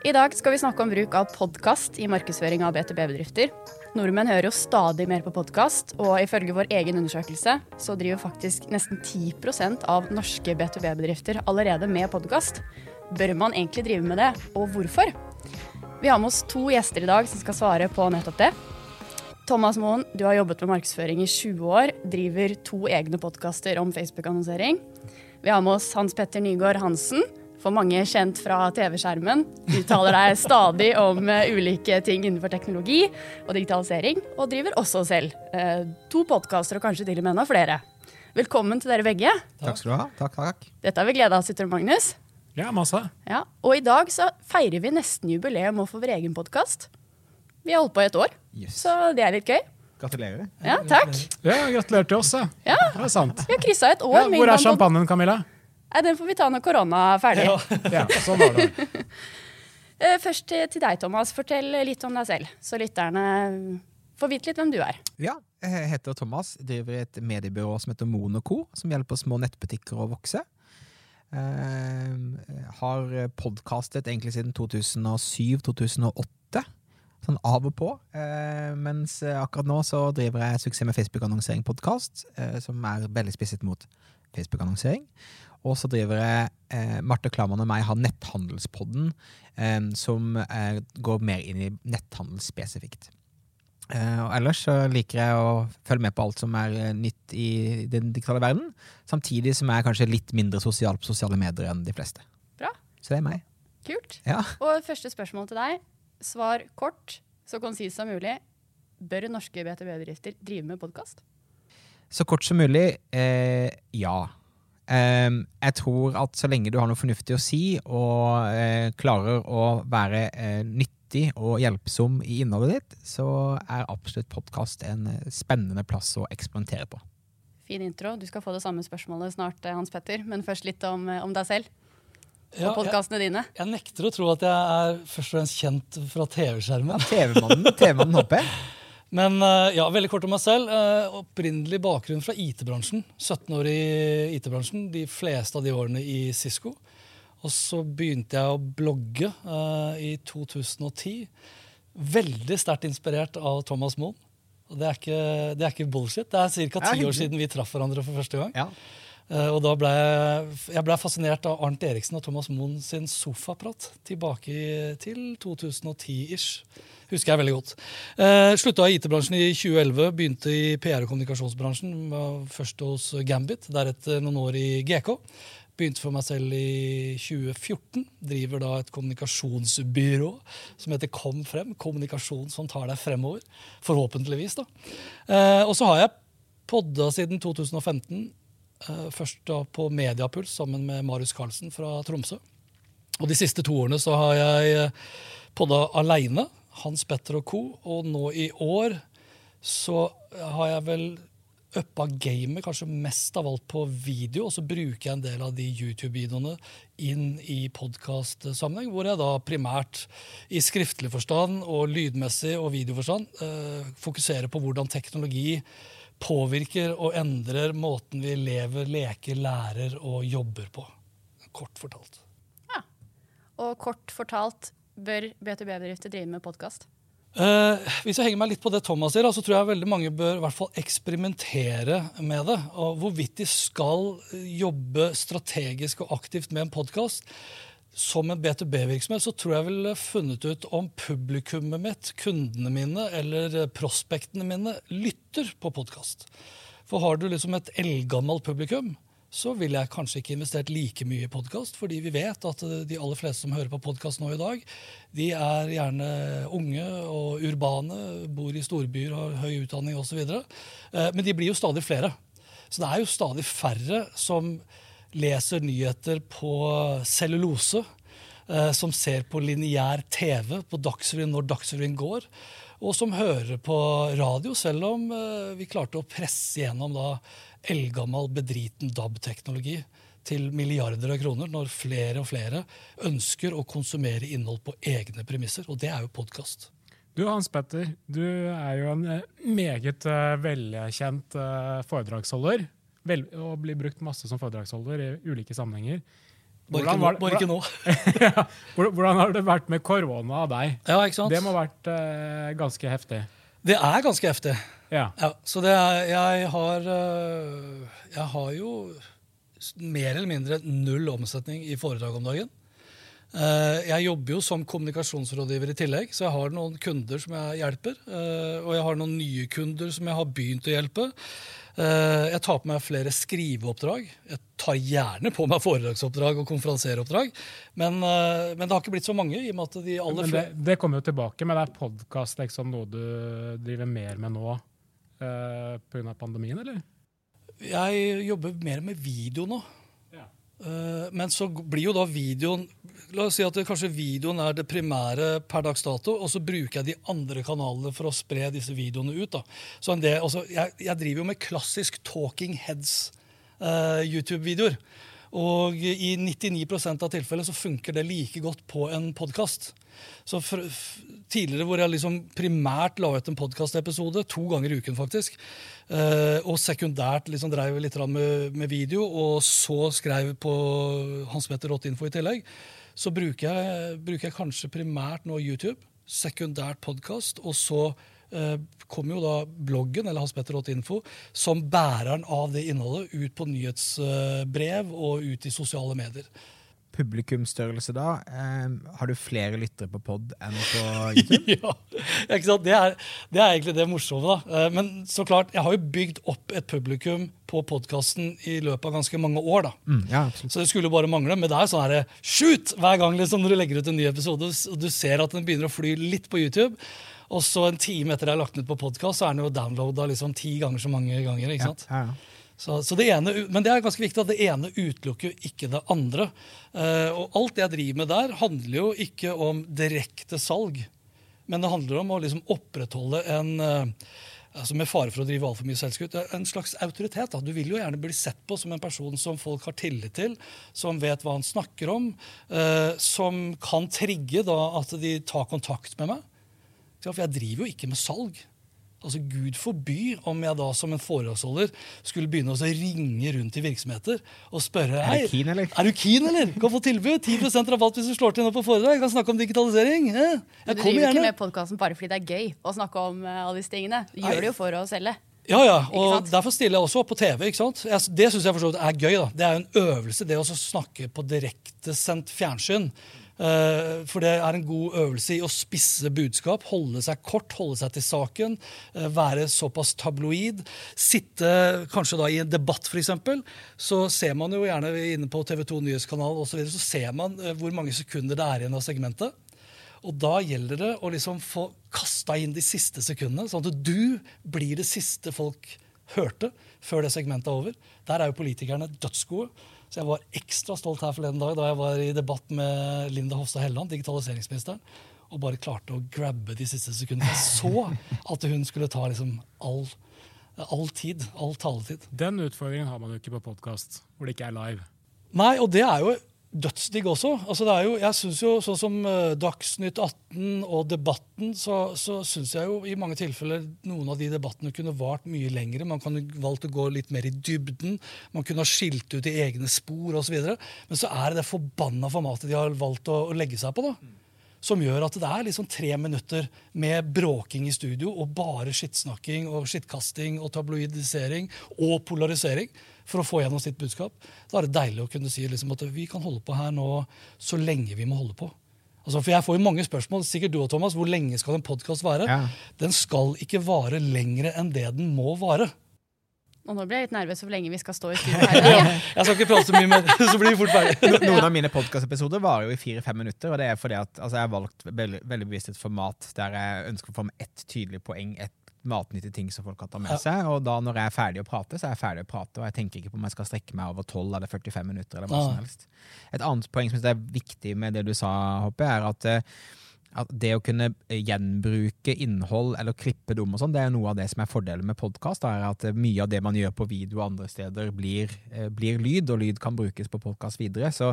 I dag skal vi snakke om bruk av podkast i markedsføring av B2B-bedrifter. Nordmenn hører jo stadig mer på podkast, og ifølge vår egen undersøkelse så driver faktisk nesten 10% av norske B2B-bedrifter allerede med podkast. Bør man egentlig drive med det, og hvorfor? Vi har med oss to gjester i dag som skal svare på nettopp det. Thomas Moen, du har jobbet med markedsføring i 20 år, driver to egne podkaster om Facebook-annonsering. Vi har med oss Hans Petter Nygaard Hansen for mange kjent fra TV-skjermen. Uttaler deg stadig om uh, ulike ting innenfor teknologi og digitalisering, og driver også selv uh, to podkaster og kanskje til og med enda flere. Velkommen til dere begge. Takk skal du ha. Takk, takk. Dette har vi gleda oss til, Magnus. Ja, masse. Ja, og i dag så feirer vi nesten jubileum for vår egen podkast. Vi har holdt på i et år, Yes. så det er litt gøy. Gratulerer. Ja, takk. Ja, Gratulerer til oss, ja. Ja, Det er sant. Vi har kryssa et år Ja, hvor er champagnen, Camilla? Nei, Den får vi ta når korona er ferdig. Ja, sånn var det. Eh, Først til deg, Thomas. Fortell litt om deg selv, så lytterne får vite litt hvem du er. Ja, jeg heter Thomas, driver et mediebyrå som heter Monoco, som hjelper små nettbutikker å vokse. Eh, har podkastet egentlig siden 2007-2008, sånn av og på. Eh, mens akkurat nå så driver jeg Suksess med Facebook-annonsering-podkast, eh, som er veldig spisset mot Facebook-annonsering. Og så driver jeg eh, Marte Klaman og meg har Netthandelspodden, eh, som eh, går mer inn i netthandel spesifikt. Eh, og ellers så liker jeg å følge med på alt som er eh, nytt i den digitale verden, samtidig som jeg er kanskje litt mindre sosial på sosiale medier enn de fleste. Bra. Så det er meg. Kult. Ja. Og første spørsmål til deg. Svar kort, så konsist som mulig. Bør norske BTB-bedrifter drive med podkast? Så kort som mulig, eh, ja. Em, jeg tror at så lenge du har noe fornuftig å si, og eh, klarer å være eh, nyttig og hjelpsom i innholdet ditt, så er absolutt podkast en eh, spennende plass å eksperimentere på. Fin intro. Du skal få det samme spørsmålet snart, eh, Hans Petter. Men først litt om, eh, om deg selv Ja, og jeg, podkastene dine. jeg nekter å tro at jeg er først og fremst kjent fra TV-skjermen. Ja, TV-mannen, TV-mannen hopper. Men eh, ja, veldig kort om meg selv. Eh, opprinnelig bakgrunn fra IT-bransjen. 17 år i IT-bransjen, de fleste av de årene i Cisco. Og så begynte jeg å blogge uh, i 2010. Veldig sterkt inspirert av Thomas Moen. Og det er ikke, det er ikke bullshit. Det er ca. Ti år siden vi traff hverandre for første gang. Ja. Eh, og da ble jeg, jeg ble fascinert av Arnt Eriksen og Thomas Moen sin sofaprat tilbake til 2010-ish. Husker jeg veldig godt. Eh, slutta i IT-bransjen i 2011, begynte i PR- og kommunikasjonsbransjen. Først hos Gambit, deretter noen år i GK. Begynte for meg selv i 2014. Driver da et kommunikasjonsbyrå som heter Kom Frem. Kommunikasjon som tar deg fremover. Forhåpentligvis, da. Eh, og så har jeg podda siden 2015. Eh, først da på Mediapuls sammen med Marius Carlsen fra Tromsø. Og de siste to årene så har jeg eh, podda aleine, Hans Petter og co. Og nå i år så har jeg vel uppa gamet kanskje mest av alt på video, og så bruker jeg en del av de YouTube-videoene inn i podkastsammenheng, hvor jeg da primært i skriftlig forstand og lydmessig og videoforstand eh, fokuserer på hvordan teknologi påvirker og endrer måten vi lever, leker, lærer og jobber på. Kort fortalt. Og kort fortalt, bør BTB-bedrifter drive med podkast? Eh, hvis jeg henger meg litt på det Thomas sier, så tror jeg veldig mange bør i hvert fall eksperimentere med det. Og hvorvidt de skal jobbe strategisk og aktivt med en podkast som en B2B-virksomhet, så tror jeg ville funnet ut om publikummet mitt, kundene mine eller eh, prospektene mine lytter på podkast. For har du liksom et eldgammelt publikum, så ville jeg kanskje ikke investert like mye i podkast, fordi vi vet at eh, de aller fleste som hører på podkast nå i dag, de er gjerne unge og urbane, bor i storbyer, har høy utdanning osv. Men de blir jo stadig flere. Så det er jo stadig færre som leser nyheter på cellulose, eh, som ser på lineær TV på Dagsrevyen når Dagsrevyen går, og som hører på radio, selv om eh, vi klarte å presse gjennom da eldgammel, bedriten DAB-teknologi. til milliarder av kroner når flere og flere ønsker å konsumere innhold på egne premisser. Og det er jo podkast. Du Hans Petter, du er jo en eh, meget velkjent foredragsholder. Vel, og blir brukt masse som foredragsholder i ulike sammenhenger. Hvordan var bare ikke nå. Ja, hvordan- har det vært med korona av deg? Ja, ikke sant? Det må ha vært uh, ganske heftig. Det er ganske heftig. Ja. Ja, så det er, jeg har uh, Jeg har jo mer eller mindre null omsetning i foredrag om dagen. Eh, Jeg jobber jo som kommunikasjonsrådgiver i tillegg, så jeg har noen kunder som jeg hjelper. Og jeg har noen nye kunder som jeg har begynt å hjelpe. Eh, Jeg tar på meg flere skriveoppdrag. Jeg tar gjerne på meg foredragsoppdrag og konferansieroppdrag, men, eh, men det har ikke blitt så mange. i og med at de aller Men det, det kommer jo tilbake, men er podkast liksom noe du driver mer med nå uh, pga. pandemien, eller? Jeg jobber mer med video nå. Eh, Men så blir jo da videoen La oss si at det, kanskje videoen er det primære per dags dato, og så bruker jeg de andre kanalene for å spre disse videoene ut. da. Så del, altså, jeg, jeg driver jo med klassisk talking heads eh. Og i 99% av tilfellet så funker det like godt på en podkast. Så for, tidligere hvor jeg liksom primært la ut en podkastepisode, to ganger i uken faktisk, eh, og sekundært liksom drev litt med, med video, og så skrev på Hans Petter Rottinfo i tillegg, så bruker jeg, bruker jeg kanskje primært nå YouTube, sekundært podkast, og så eh, kommer jo da bloggen eller Hans Petter Rottinfo som bæreren av det innholdet ut på nyhetsbrev og ut i sosiale medier. Publikumsstørrelse da? Eh, har du flere lyttere på pod enn på YouTube? ja, ikke sant? Det er, det er egentlig det morsomme. da. Eh, Men så klart, jeg har jo bygd opp et publikum på podkasten i løpet av ganske mange år. da. Mm, ja. Så det skulle bare mangle. Men det er sånn her, shoot hver gang liksom, når du legger ut en ny episode. og Du ser at den begynner å fly litt på YouTube. Og så en time etter jeg har lagt den ut på podkast, så er den jo downloada liksom ti ganger så mange ganger. ikke Ja, sant? ja, ja. Så, så det ene, men det er ganske viktig at det ene utelukker jo ikke det andre. Eh, og alt jeg driver med der, handler jo ikke om direkte salg. Men det handler om å liksom opprettholde en eh, altså Med fare for å drive altfor mye selvskutt, en slags autoritet. Da. Du vil jo gjerne bli sett på som en person som folk har tillit til, som vet hva han snakker om, eh, som kan trigge da at de tar kontakt med meg. For jeg driver jo ikke med salg. Altså Gud forby om jeg da som en foredragsholder skulle begynne å ringe rundt i virksomheter og spørre Er du keen, eller? er du keen, eller? Kan få tilbud. 10% rabatt hvis du slår til nå på foredrag. Jeg kan snakke om digitalisering. Ja. Du driver kommer ikke med podkasten bare fordi det er gøy å snakke om eh, alle disse tingene. Du gjør det jo for å selge. Ja, ja, og? Derfor stiller jeg også opp på TV. ikke sant? Det syns jeg for så vidt er gøy. da. Det er jo en øvelse, det å snakke på direktesendt fjernsyn. Eh, for det er en god øvelse i å spisse budskap, holde seg kort, holde seg til saken, eh, være såpass tabloid. Sitte kanskje da i en debatt, f.eks. Så ser man jo gjerne inne på TV 2 Nyhetskanal osv., så, så ser man eh, hvor mange sekunder det er igjen av segmentet. Og da gjelder det å liksom få kasta inn de siste sekundene, sånn at du blir det siste folk hørte før det segmentet er over. Der er jo politikerne dødsgode. Så jeg var ekstra stolt her forleden dag da jeg var i debatt med Linda Hofstad Helleland, digitaliseringsministeren, og bare klarte å grabbe de siste sekundene. Jeg så at hun skulle ta liksom all, all tid, all taletid. Den utfordringen har man jo ikke på podkast, hvor det ikke er live. Nei, og det er jo dødsdigg også. Altså det er jo, jeg synes jo Sånn som eh, Dagsnytt 18 og Debatten, så, så syns jeg jo i mange tilfeller noen av de debattene kunne vart mye lengre. Man kunne valgt å gå litt mer i dybden. Man kunne ha skilt ut i egne spor osv. Men så er det det forbanna formatet de har valgt å, å legge seg på. da som gjør at det er liksom tre minutter med bråking i studio og bare skittsnakking og skittkasting og tabloidisering og polarisering for å få gjennom sitt budskap. Da er det deilig å kunne si liksom at vi kan holde på her nå så lenge vi må holde på. Altså, for Jeg får jo mange spørsmål, sikkert du og Thomas, hvor lenge skal en podkast vare? Ja. Den skal ikke vare lenger enn det den må vare. Og nå blir jeg litt nervøs for hvor lenge vi skal stå i studio her. jeg. Skal ikke prate så mye men så blir vi fort ferdig. Noen av mine podkastepisoder varer jo i fire-fem minutter. og det er fordi at altså, Jeg har valgt veldig, veldig bevisst et format der jeg ønsker å få med ett tydelig poeng, ett matnyttig ting som folk kan ta med Ja. seg. Og da når jeg er ferdig å prate, så er jeg ferdig å prate. Og jeg tenker ikke på om jeg skal strekke meg over 12 eller 45 minutter. eller hva Ja. som helst. Et annet poeng som er viktig med det du sa, Hoppe, er at eh, at det å kunne gjenbruke innhold eller klippe det om, og sånn, det er noe av det som er fordelen med podkast. At mye av det man gjør på video og andre steder, blir, eh, blir lyd, og lyd kan brukes på podkast videre. Så,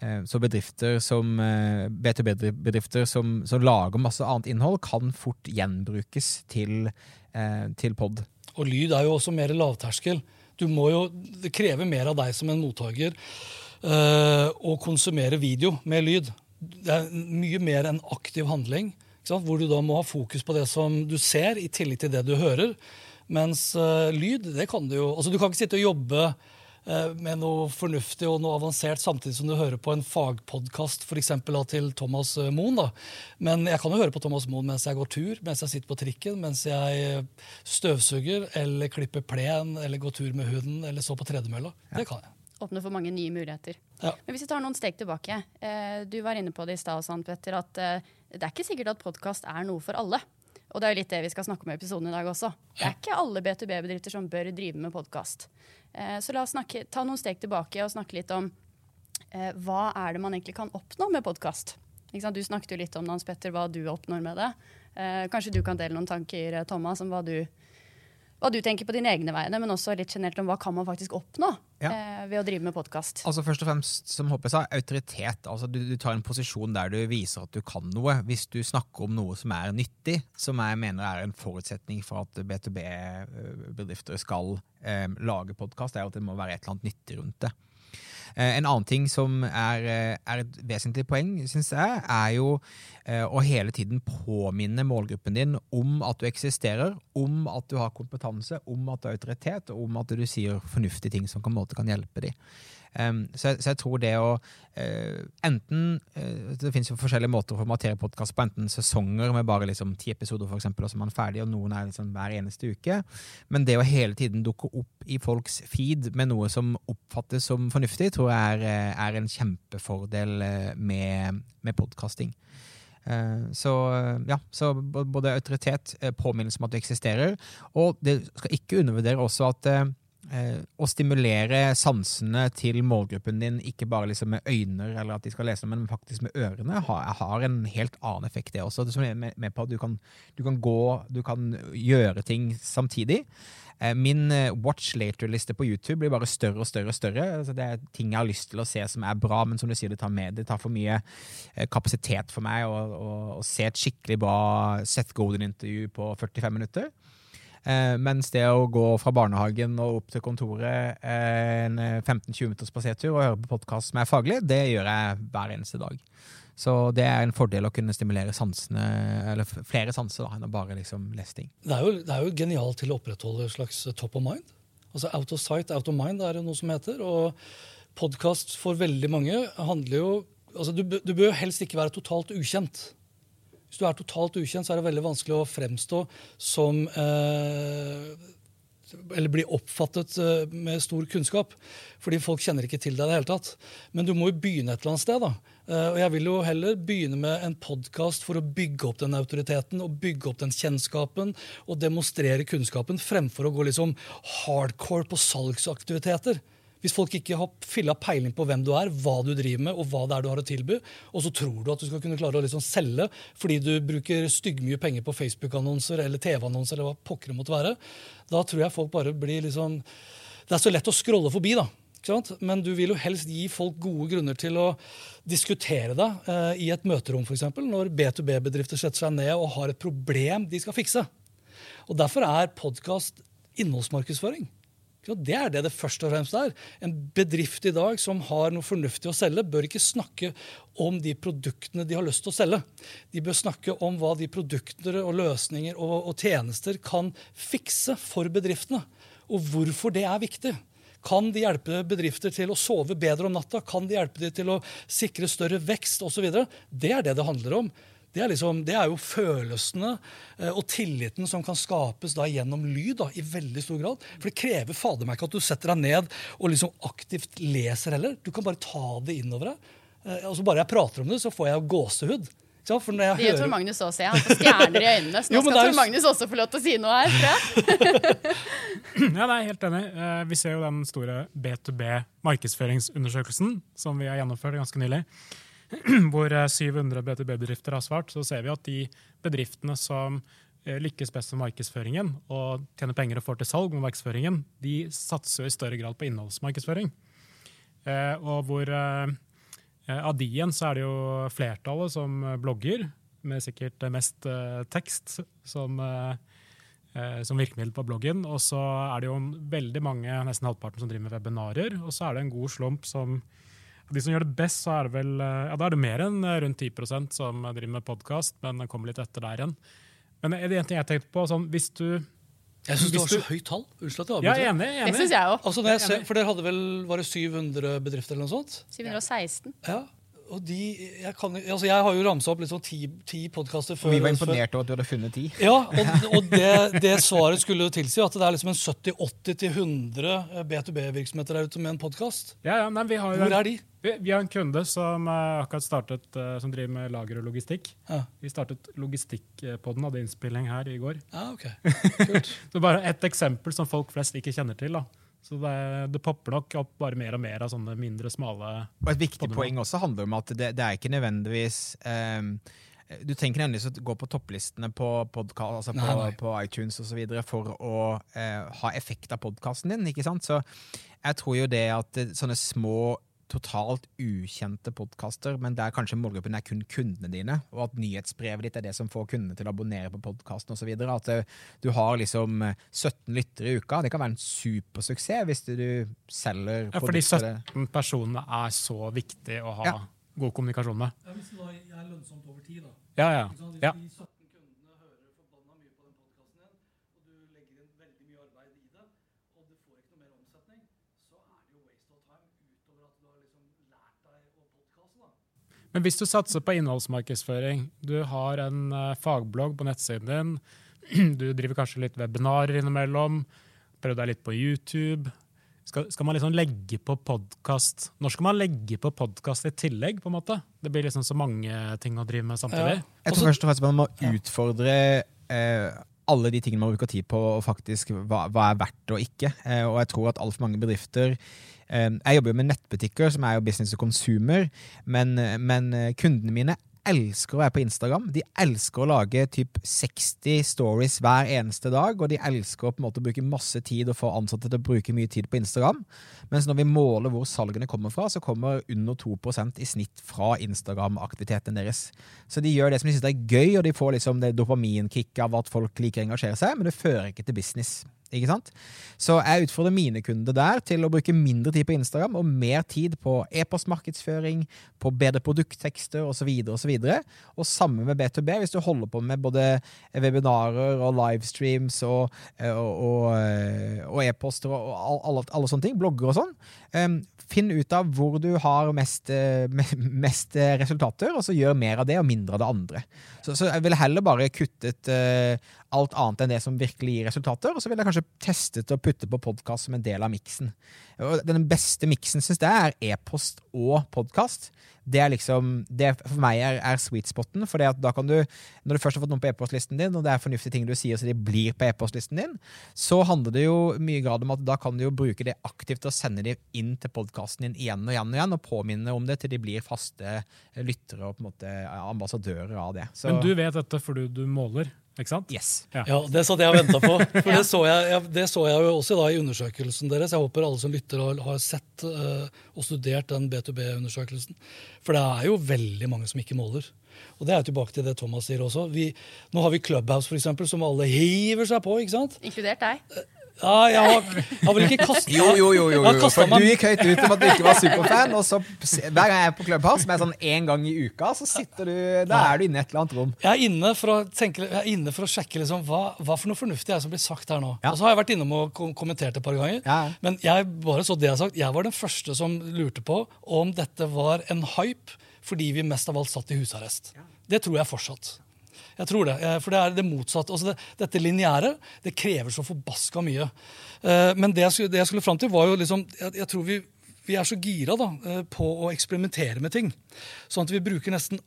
eh, så, bedrifter som B2B-bedrifter som, som, lager masse annet innhold, kan fort gjenbrukes til, til pod. Og lyd er jo også mer lavterskel. Du må jo, Det krever mer av deg som en mottaker å konsumere video med lyd det er mye mer en aktiv handling. Hvor du da må ha fokus på det som du ser, i tillegg til det du hører. Mens uh, lyd, det kan du jo altså Du kan ikke sitte og jobbe uh, med noe fornuftig og noe avansert samtidig som du hører på en fagpodkast f.eks. til Thomas eh, Moen. da. Men jeg kan jo høre på Thomas Moen mens jeg går tur, mens jeg sitter på trikken, mens jeg støvsuger eller klipper plen eller går tur med hunden eller så på tredemølla. Ja. Det kan jeg åpner for mange nye muligheter. Ja. Men hvis vi tar noen steg tilbake. Eh, du var inne på det i stad, Petter, at eh, det er ikke sikkert at podkast er noe for alle. Og det er jo litt det vi skal snakke om i episoden i dag også. Det er ikke alle B2B-bedrifter som bør drive med podkast. Eh, så la oss snakke, ta noen steg tilbake og snakke litt om hva er det man egentlig kan oppnå med podkast. Du snakket jo litt om Hans Petter, hva du oppnår med det. Kanskje du kan dele noen tanker, Thomas, om hva du hva du tenker på dine egne vegne, men også litt generelt om hva kan man faktisk oppnå ja. eh, ved å drive med podkast. Altså først og fremst, som Håpe sa, autoritet. Altså du, du, tar en posisjon der du viser at du kan noe. Hvis du snakker om noe som er nyttig, som jeg mener er en forutsetning for at B2B-bedrifter skal eh, lage podkast, er at det må være et eller annet nyttig rundt det. Eh, en annen ting som er, eh, er et vesentlig poeng, syns jeg, er jo eh, å hele tiden påminne målgruppen din om at du eksisterer, om at du har kompetanse, om at du har autoritet, og om at du sier fornuftige ting som på en måte kan hjelpe dem. Så, så, jeg tror det å uh, enten uh, Det finnes jo forskjellige måter å formatere podkast på. Enten sesonger med bare liksom ti episoder, for eksempel, og så er man ferdig, og noen er liksom hver eneste uke. Men det å hele tiden dukke opp i folks feed med noe som oppfattes som fornuftig, tror jeg er, eh, er en kjempefordel med, med podkasting. Så ja, så både autoritet, påminnelse om at du eksisterer, og det skal ikke undervurdere også at eh, å stimulere sansene til målgruppen din, ikke bare liksom med øyne, eller at de skal lese, men faktisk med ørene, har, har en helt annen effekt, det også. Som er med, på du kan, du kan, gå, du kan gjøre ting samtidig. Eh, min eh, watch later-liste på YouTube blir bare større og større. og større. Altså, det er ting jeg har lyst til å se som er bra, men som du sier, det tar med. Det tar for mye eh, kapasitet for meg å se et skikkelig bra Seth Golden-intervju på 45 minutter. Eh, mens det å gå fra barnehagen og opp til kontoret eh, en 15-20 eh, minutters spasertur og høre på podkast som er faglig, det gjør jeg hver eneste dag. Så det er en fordel å kunne stimulere sansene, eller flere sanser da, enn å bare liksom lese ting. Det er, jo, det er jo genialt til å opprettholde et slags top of mind. Altså Out of sight, out of mind er det noe som heter. Og podkast for veldig mange handler jo altså Du, du bør helst ikke være totalt ukjent. Hvis du er totalt ukjent, så er det veldig vanskelig å fremstå som eh, Eller bli oppfattet eh, med stor kunnskap. Fordi folk kjenner ikke til deg det hele tatt. Men du må jo begynne et eller annet sted. da. Eh, og jeg vil jo heller begynne med en podkast for å bygge opp den autoriteten og bygge opp den kjennskapen og demonstrere kunnskapen, fremfor å gå liksom hardcore på salgsaktiviteter. Hvis folk ikke har filla peiling på hvem du er, hva du driver med, og hva det er du har å tilby, og så tror du at du skal kunne klare å liksom selge fordi du bruker styggmye penger på Facebook-annonser eller TV-annonser, eller hva pokker det måtte være, da tror jeg folk bare blir liksom Det er så lett å scrolle forbi, da. Men du vil jo helst gi folk gode grunner til å diskutere det eh, i et møterom, f.eks. Når B2B-bedrifter setter seg ned og har et problem de skal fikse. Og Derfor er podkast innholdsmarkedsføring. Det er det det først og fremst er. En bedrift i dag som har noe fornuftig å selge, bør ikke snakke om de produktene de har lyst til å selge. De bør snakke om hva de produkter og løsninger og, og tjenester kan fikse for bedriftene, og hvorfor det er viktig. Kan de hjelpe bedrifter til å sove bedre om natta? Kan de hjelpe dem til å sikre større vekst osv.? Det er det det handler om. Det er, liksom, det er, jo følelsene eh, og tilliten som kan skapes da gjennom lyd. Da, i veldig stor grad. For det krever fader meg ikke at du setter deg ned og liksom aktivt leser heller. Du kan bare ta det innover deg. Eh, og så bare jeg prater om det, så får jeg gåsehud. det gjør hører... Tor Magnus også. Ja. Han fått stjerner i øynene. Så nå jo, skal Tor Magnus også få lov til å si noe her. ja, det er helt enig. Eh, vi ser jo den store B2B markedsføringsundersøkelsen som vi har gjennomført ganske nylig hvor eh, 700 BTB-bedrifter har svart, så ser vi at de bedriftene som eh, lykkes best med markedsføringen og tjener penger og får til salg med markedsføringen, de satser i større grad på innholdsmarkedsføring. Eh, og hvor eh, eh, av de igjen så er det jo flertallet som eh, blogger, med sikkert mest eh, tekst som, eh, eh, som virkemiddel på bloggen. Og så er det jo veldig mange, nesten halvparten, som driver med webinarer. Og så er det en god slump som de som gjør det best, så er det vel eh, ja, da er det mer enn eh, rundt 10% som driver med podkast, men den kommer litt etter der igjen. Men det er en ting jeg tenkte på, sånn, hvis du Jeg syns det var så du- høyt tall. Unnskyld at jeg Ja, enig, enig. Det synes jeg også. Altså, når jeg er ser, for dere hadde vel var det 700 bedrifter eller noe sånt? 716. Ja. Og de, jeg, kan, altså jeg har jo ramsa opp liksom ti, ti podkaster før. Vi var imponert over at du hadde funnet ti. Ja, og, og det, det svaret skulle jo tilsi at det er liksom en 70-80-100 B2B-virksomheter der ute med en podkast. Ja, ja, nei, vi, har jo Hvor en, er de? vi, vi har en kunde som eh, akkurat startet, eh, som driver med lager og logistikk. Ja, Vi startet Logistikkpodden, hadde innspilling her i går. ja ok. Kult. Så bare et eksempel som folk flest ikke kjenner til. da. Så det, det popper nok opp bare mer og mer av sånne mindre smale Og et viktig Podden, poeng også handler om at det, det er ikke nødvendigvis um, Du trenger ikke å gå på topplistene på, podcast, altså på, Nei, nei. på iTunes osv. for å eh, ha effekt av podkasten din. ikke sant? Så jeg tror jo det at sånne små totalt ukjente podkaster, men der kanskje målgruppen er kun kundene dine, og at nyhetsbrevet ditt er det som får kundene til å abonnere på podkasten osv. At eh, du har liksom eh, 17 lyttere i uka. Det kan være en supersuksess hvis du selger Ja, fordi 17 personer er så viktig å ha Ja. god kommunikasjon med. Ja, hvis det er lønnsomt over tid, da. Ja, ja. ja. de 17 kundene hører forbanna mye på den podkasten din, og du legger inn veldig mye arbeid i det, og du får ikke noe mer omsetning, så er det jo waste of time utover at du har liksom lært deg å podkaste, da. Men hvis du satser på innholdsmarkedsføring, du har en eh, fagblogg på nettsiden din, du driver kanskje litt webinarer innimellom, prøver deg litt på YouTube. Skal, skal man liksom legge på podkast Når skal man legge på podkast i tillegg? på en måte? Det blir liksom så mange ting å drive med samtidig. Ja. Jeg tror først og fremst man må utfordre eh, alle de tingene man bruker tid på, og faktisk hva, hva er verdt og ikke. Eh, og jeg tror at altfor mange bedrifter Jeg jobber jo med nettbutikker, som er jo business to consumer, men, men eh, kundene mine elsker å være på Instagram. De elsker å lage typ 60 stories hver eneste dag, og de elsker å på en måte bruke masse tid og få ansatte til å bruke mye tid på Instagram. Mens når vi måler hvor salgene kommer fra, så kommer under 2% i snitt fra Instagram-aktiviteten deres. Så de gjør det som de syns er gøy, og de får liksom det dopaminkicket av at folk liker å engasjere seg, men det fører ikke til business. Ikke sant? Så jeg utfordrer mine kunder der til å bruke mindre tid på Instagram og mer tid på e-postmarkedsføring, på bedre produkttekster osv. Og, så videre. og samme med B2B, hvis du holder på med både webinarer og livestreams og, og, og, og e-poster og all- alle, alle sånne ting, blogger og sånn. Finn ut av hvor du har mest, eh, mest eh, resultater, og så gjør mer av det og mindre av det andre. Så, så jeg ville heller bare kuttet eh, alt annet enn det som virkelig gir resultater, og så ville jeg kanskje testet å putte på podkast som en del av miksen. Den beste miksen syns jeg er e-post og podkast. Det er liksom, det for meg er, er sweet spoten. For da kan du, når du først har fått noen på e-postlisten din, og det er fornuftige ting du sier så de blir på e-postlisten din, så handler det jo mye grad om at da kan du jo bruke det aktivt og sende dem inn til podkasten din igjen og igjen og igjen, og påminne om det til de blir faste lyttere og på en måte ambassadører av det. Så, Men du vet dette fordi du måler, ikke sant? Yes. Ja, Det satt jeg og venta på. For det så, jeg, jeg, det så jeg jo også da i undersøkelsen deres. Jeg håper alle som lytter har, har sett uh, og studert den B2B-undersøkelsen. For det er jo veldig mange som ikke måler. Og det er tilbake til det Thomas sier også. Vi, nå har vi Clubhouse, for eksempel, som alle hiver seg på. ikke sant? Inkludert deg. Ja, jeg har, jeg har vel ikke kasta Jo, jo, jo, jo, jo. for du gikk høyt ut om at du ikke var superfan, og så hver gang jeg er på Clubhouse, som er sånn én gang i uka, så sitter du Da er du inne i et eller annet rom. Jeg er inne for å, tenke, jeg er inne for å sjekke liksom, hva, hva for noe fornuftig er det som blir sagt her nå. Ja. Og så har jeg vært innom og kom kommentert et par ganger. Ja. Men jeg bare så det jeg har sagt, jeg var den første som lurte på om dette var en hype fordi vi mest av alt satt i husarrest. Det tror jeg fortsatt. Jeg tror det, eh, For det er det motsatte. Altså det, dette lineære det krever så forbaska mye. Eh, Men det jeg skulle, det jeg skulle fram til, var jo liksom Jeg, jeg tror vi, vi er så gira da, eh, på å eksperimentere med ting. Sånn at vi bruker nesten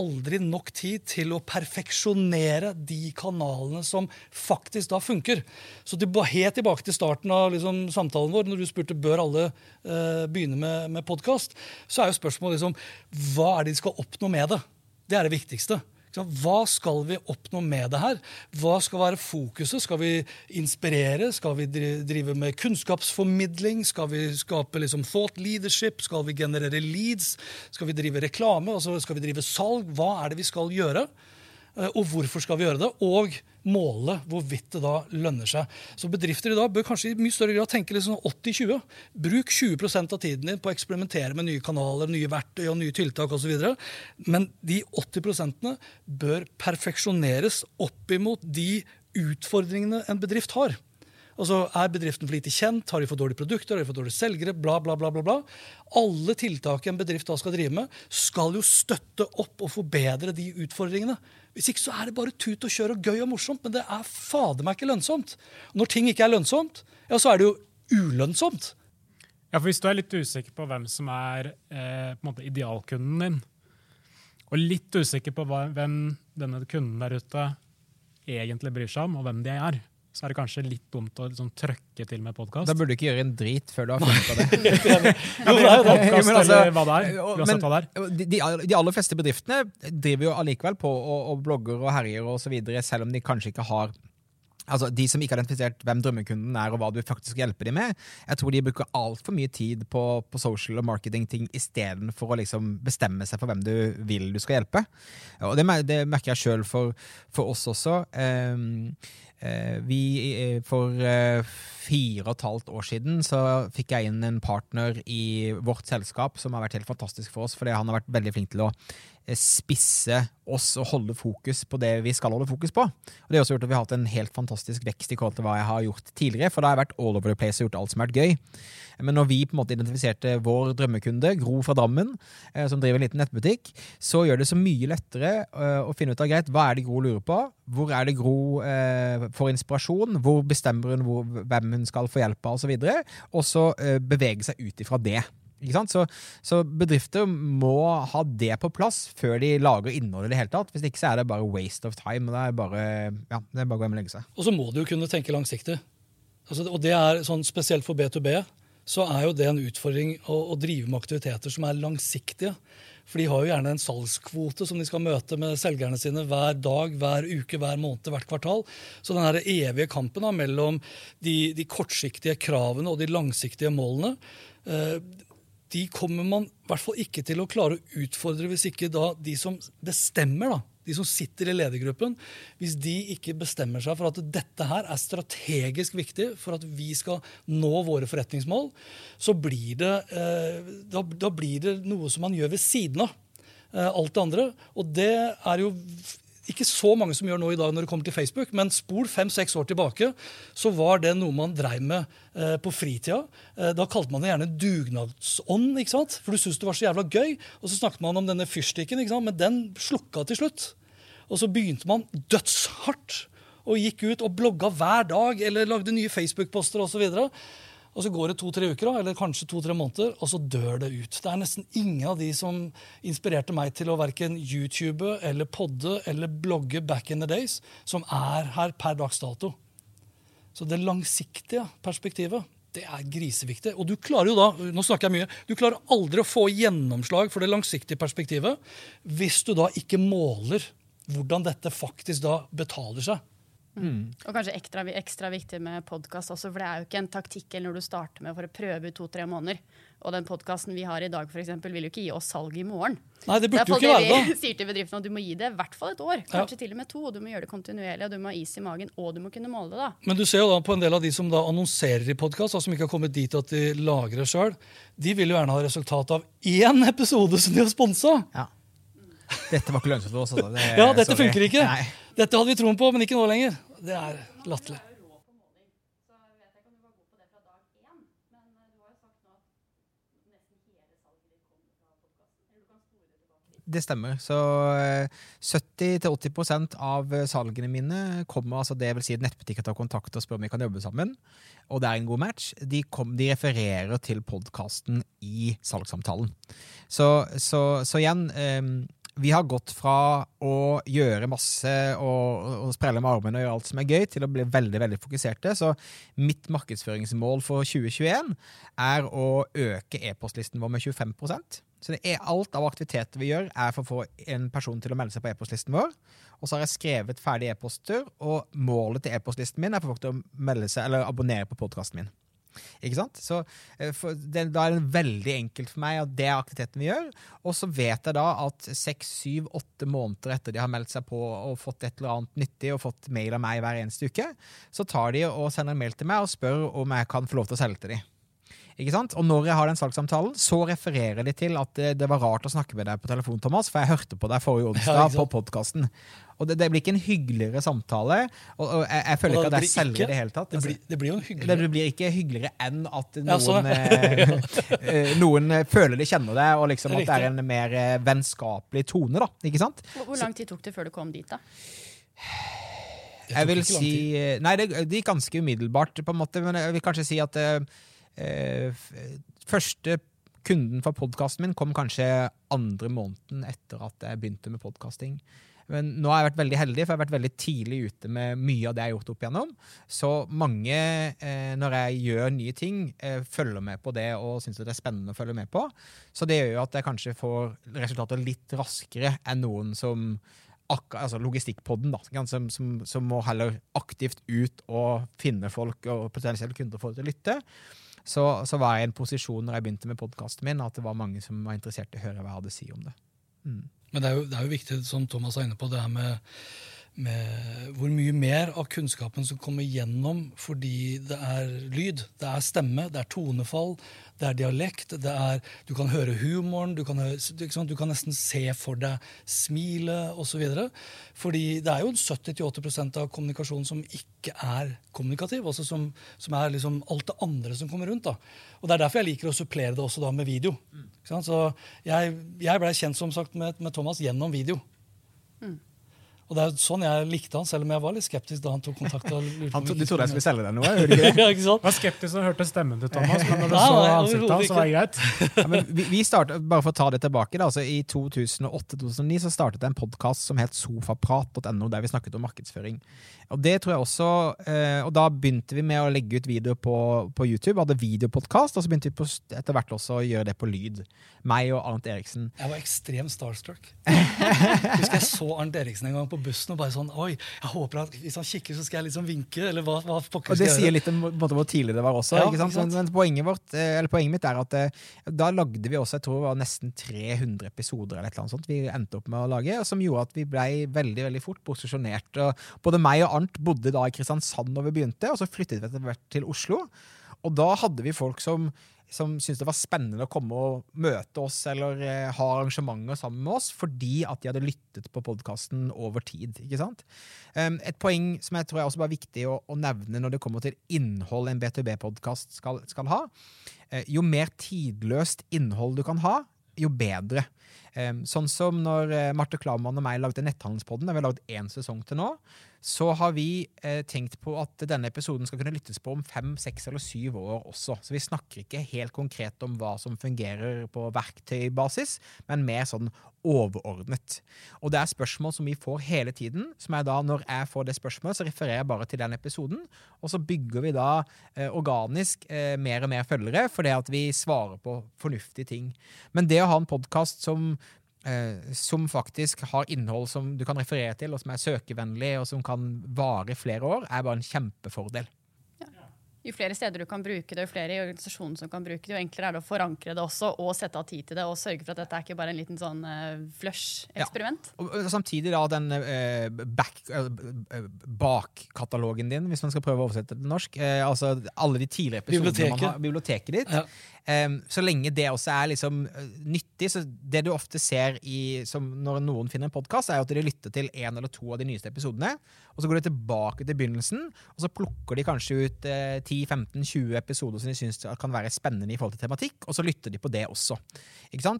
aldri nok tid til å perfeksjonere de kanalene som faktisk da funker. Så helt tilbake til starten av liksom, samtalen vår, når du spurte bør alle uh, begynne med, med podkast, så er jo spørsmålet liksom, hva er det de skal oppnå med det. Det er det viktigste. Hva skal vi oppnå med det her? Hva skal være fokuset? Skal vi inspirere? Skal vi drive med kunnskapsformidling? Skal vi skape liksom thought leadership? Skal vi generere leads? Skal vi drive reklame? Altså skal vi drive salg? Hva er det vi skal gjøre? Eh, og hvorfor skal vi gjøre det? Og måle hvorvidt det da lønner seg. Så bedrifter i dag bør kanskje i mye større grad tenke liksom 80-20. Bruk 20% av tiden din på å eksperimentere med nye kanaler, nye verktøy og nye tiltak osv. Men de 80 bør perfeksjoneres opp imot de utfordringene en bedrift har. Altså, Er bedriften for lite kjent? Har de for dårlige produkter? Har de for dårlige selgere? Bla, bla, bla, bla, bla. Alle tiltak en bedrift da skal drive med, skal jo støtte opp og forbedre de utfordringene. Hvis ikke så er det bare tut og kjør og gøy og morsomt, men det er fader meg ikke lønnsomt. Når ting ikke er lønnsomt, ja, så er det jo ulønnsomt. Ja, for Hvis du er litt usikker på hvem som er eh, på en måte idealkunden din, og litt usikker på hva, hvem denne kunden der ute egentlig bryr seg om, og hvem de er, så er det kanskje litt dumt å liksom trøkke til med podkast. Da burde du ikke gjøre en drit før du har funnet på det. jo, det er podcast, men altså, eller hva det er. Men, hva det er. De, de, aller fleste bedriftene driver jo allikevel på og, og blogger og herjer og så videre, selv om de kanskje ikke har Altså, De som ikke har identifisert hvem drømmekunden er, og hva du faktisk hjelper dem med, jeg tror de bruker altfor mye tid på, på social og marketing-ting istedenfor å liksom bestemme seg for hvem du vil du skal hjelpe. Og Det, det merker jeg sjøl for, for, oss også. Um, Eh, vi, eh, for eh, fire og et halvt år siden så fikk jeg inn en partner i vårt selskap som har vært helt fantastisk for oss, fordi han har vært veldig flink til å spisse oss og holde fokus på det vi skal holde fokus på. Og Det har også gjort at vi har hatt en helt fantastisk vekst i forhold til hva jeg har gjort tidligere, for da har jeg vært all over the place og gjort alt som har vært gøy. Men når vi på en måte identifiserte vår drømmekunde, Gro fra Drammen, eh, som driver en liten nettbutikk, så gjør det så mye lettere eh, å finne ut av greit, hva er det Gro lurer på, hvor er det Gro eh, får inspirasjon, hvor bestemmer hun hvor, hvem hun skal få hjelp av, osv., og så, og så eh, bevege seg ut ifra det. Så, så, bedrifter må ha det på plass før de lager innhold i det hele tatt. Hvis ikke så er det bare waste of time. og Det er bare, ja, det er bare å gå hjem og legge seg. Og så må du jo kunne tenke langsiktig. Altså, og det er sånn Spesielt for B2B så er jo det en utfordring å, å, drive med aktiviteter som er langsiktige. For de har jo gjerne en salgskvote som de skal møte med selgerne sine hver dag, hver uke, hver måned, hvert kvartal. Så den her evige kampen da, mellom de, de, kortsiktige kravene og de langsiktige målene, eh, de kommer man i hvert fall ikke til å klare å utfordre hvis ikke da de som bestemmer, da, de som sitter i ledergruppen, hvis de ikke bestemmer seg for at dette her er strategisk viktig for at vi skal nå våre forretningsmål, så blir det, eh, da, da, blir det noe som man gjør ved siden av eh, alt det andre. Og det er jo ikke så mange som gjør nå i dag når det kommer til Facebook, men spol fem-seks år tilbake, så var det noe man dreiv med eh, på fritida. Eh, da kalte man det gjerne dugnadsånd, ikke sant? for du syntes det var så jævla gøy. Og så snakket man om denne fyrstikken, ikke sant? men den slukka til slutt. Og så begynte man dødshardt og gikk ut og blogga hver dag eller lagde nye Facebook-poster osv. Og så går det to-tre uker, eller kanskje to-tre måneder, og så dør det ut. Det er nesten ingen av de som inspirerte meg til å verken YouTube eller podde eller blogge back in the days, som er her per dags dato. Så det langsiktige perspektivet det er griseviktig. Og du klarer jo da nå snakker jeg mye, du klarer aldri å få gjennomslag for det langsiktige perspektivet hvis du da ikke måler hvordan dette faktisk da betaler seg. Mm. Og kanskje ekstra, ekstra viktig med podkast også, for det er jo ikke en taktikk når du starter med for å prøve ut to-tre måneder. Og den podkasten vi har i dag, for eksempel, vil jo ikke gi oss salg i morgen. Nei, Det burde jo ikke være da. Vi sier til bedriftene at du må gi det i hvert fall et år, kanskje ja. til og med to. og Du må gjøre det kontinuerlig, og du må ha is i magen, og du må kunne måle det. da. Men du ser jo da på en del av de som da annonserer i podkast, som ikke har kommet dit at de lagrer sjøl, de vil jo gjerne ha resultat av én episode som de har sponsa. Ja. Dette var ikke lønnsomt for oss. Altså. Det, ja, dette sorry. funker ikke. Nei. Dette hadde vi troen på, men ikke nå lenger. Det er latterlig. Det stemmer. Så 70-80 eh, av salgene mine kommer altså det vil si at nettbutikker tar kontakt og spør om vi kan jobbe sammen. Og det er en god match. De, kom, de refererer til podkasten i salgssamtalen. Så, så, så igjen, eh, vi har gått fra å gjøre masse og, og sprelle med armene og gjøre alt som er gøy, til å bli veldig veldig fokuserte. Så mitt markedsføringsmål for 2021 er å øke e-postlisten vår med 25% Så er alt av aktiviteter vi gjør, er for å få en person til å melde seg på e-postlisten vår. Og så har jeg skrevet ferdige e-poster, og målet til e-postlisten min er for folk til å melde seg, eller abonnere på podkasten min. Ikke sant? Så for, det, Da er det veldig enkelt for meg at det er aktiviteten vi gjør. Og så vet jeg da at seks, syv, åtte måneder etter de har meldt seg på og fått et eller annet nyttig og fått mail av meg hver eneste uke, så tar de og sender en mail til meg og spør om jeg kan få lov til å selge til dem. Ikke sant? Og når jeg har den salgssamtalen, så refererer de til at det, det, var rart å snakke med deg på telefon, Thomas, for jeg hørte på deg forrige onsdag ja, på podkasten. Og det, det, blir ikke en hyggeligere samtale. Og, og jeg, jeg, føler og ikke at jeg selger i det hele tatt. Det blir, det blir jo hyggeligere. Det blir ikke hyggeligere enn at noen, ja, eh, noen føler de kjenner deg, og liksom at det er en mer eh, vennskapelig tone. da, ikke sant? Hvor lang tid tok det før du kom dit, da? Jeg vil si Nei, det, det gikk ganske umiddelbart, på en måte, men jeg vil kanskje si at uh, Eh, første kunden for podkasten min kom kanskje andre måneden etter at jeg begynte med podkasting. Men nå har jeg vært veldig heldig, for jeg har vært veldig tidlig ute med mye av det jeg har gjort opp igjennom. Så mange, eh, når jeg gjør nye ting, eh, følger med på det og syns det er spennende å følge med på. Så det gjør jo at jeg kanskje får resultater litt raskere enn noen som altså Logistikkpodden, da, som, som, som, må heller aktivt ut og finne folk og potensielle kunder for å lytte så, så, var jeg i en posisjon når jeg begynte med podkasten min, at det var mange som var interessert i å høre hva jeg hadde å si om det. Mm. Men det er, jo, det er, jo, viktig, som Thomas er inne på, det her med, med hvor mye mer av kunnskapen som kommer gjennom fordi det er lyd, det er stemme, det er tonefall, det er dialekt, det er, du kan høre humoren, du kan, høre, du kan nesten se for deg smilet osv. Fordi det er jo 70-80% av kommunikasjonen som ikke er kommunikativ. altså Som, som er liksom alt det andre som kommer rundt. da. Og Det er derfor jeg liker å supplere det også da med video. Mm. Så Jeg, jeg blei kjent som sagt med, med Thomas gjennom video. Mm. Og det er sånn jeg likte han, selv om jeg var litt skeptisk da han tok kontakt. han du trodde jeg skulle selge deg noe? Hørte ikke det? ja, var skeptisk da du hørte stemmen til Thomas, men når du så ansiktet han så var det greit. ja, vi, vi startet, bare for å ta det tilbake, da, altså I 2008-2009 så startet jeg en podkast som het sofaprat.no, der vi snakket om markedsføring. Og det tror jeg også, eh, og Da begynte vi med å legge ut videoer på, på YouTube. hadde videopodkast, og så begynte vi på, etter hvert også å gjøre det på lyd. Meg og Arnt Eriksen. Jeg var ekstremt starstruck. Husker jeg så Arnt Eriksen en gang på bussen og bare sånn Oi, jeg håper at hvis han kikker, så skal jeg liksom vinke. eller hva, hva Og Det sier litt om hvor tidlig det var også. Ja, ikke sant? Ikke sant? Men, poenget, vårt, eh, poenget, mitt er at eh, da lagde vi også jeg tror det var nesten 300 episoder eller et eller annet sånt vi endte opp med å lage, som gjorde at vi ble veldig veldig fort posisjonert. Både meg og Arnt bodde da i Kristiansand da vi begynte, og så flyttet vi etter hvert til Oslo. Og da hadde vi folk som, som syntes det var spennende å komme og møte oss eller eh, ha arrangementer sammen med oss, fordi at de hadde lyttet på podkasten over tid. ikke sant? Um, et poeng som jeg tror er også bare viktig å, å nevne når det kommer til innhold en B2B-podkast skal, skal, ha. Eh, jo mer tidløst innhold du kan ha, jo bedre. Sånn som når uh, Marte Klaumann og meg lagde Netthandelspodden, der vi har lagd én sesong til nå, så har vi eh, tenkt på at denne episoden skal kunne lyttes på om fem, seks eller syv år også. Så vi snakker ikke helt konkret om hva som fungerer på verktøybasis, men mer sånn overordnet. Og det er spørsmål som vi får hele tiden. som er da Når jeg får det spørsmålet, så refererer jeg bare til den episoden. Og så bygger vi da eh, organisk eh, mer og mer følgere fordi at vi svarer på fornuftige ting. Men det å ha en podkast som eh, som faktisk har innhold som du kan referere til, og som er søkevennlig, og som kan vare i flere år, er bare en kjempefordel. Jo flere steder du kan bruke det, jo flere i organisasjonen som kan bruke det, jo enklere er det å forankre det også og sette av tid til det og sørge for at dette er ikke bare en liten sånn uh, flush-eksperiment. Ja. Og samtidig da den uh, back, uh, bakkatalogen din, hvis man skal prøve å oversette det til norsk. altså alle de tidligere episodene biblioteket. man har, biblioteket ditt. Ja. Um, så lenge det også er liksom uh, nyttig. så Det du ofte ser i, når noen finner en podkast, er at de lytter til en eller to av de nyeste episodene. og Så går de tilbake til begynnelsen, og så plukker de kanskje ut uh, 10-15-20 episoder som de syns kan være spennende i forhold til tematikk, og så lytter de på det også.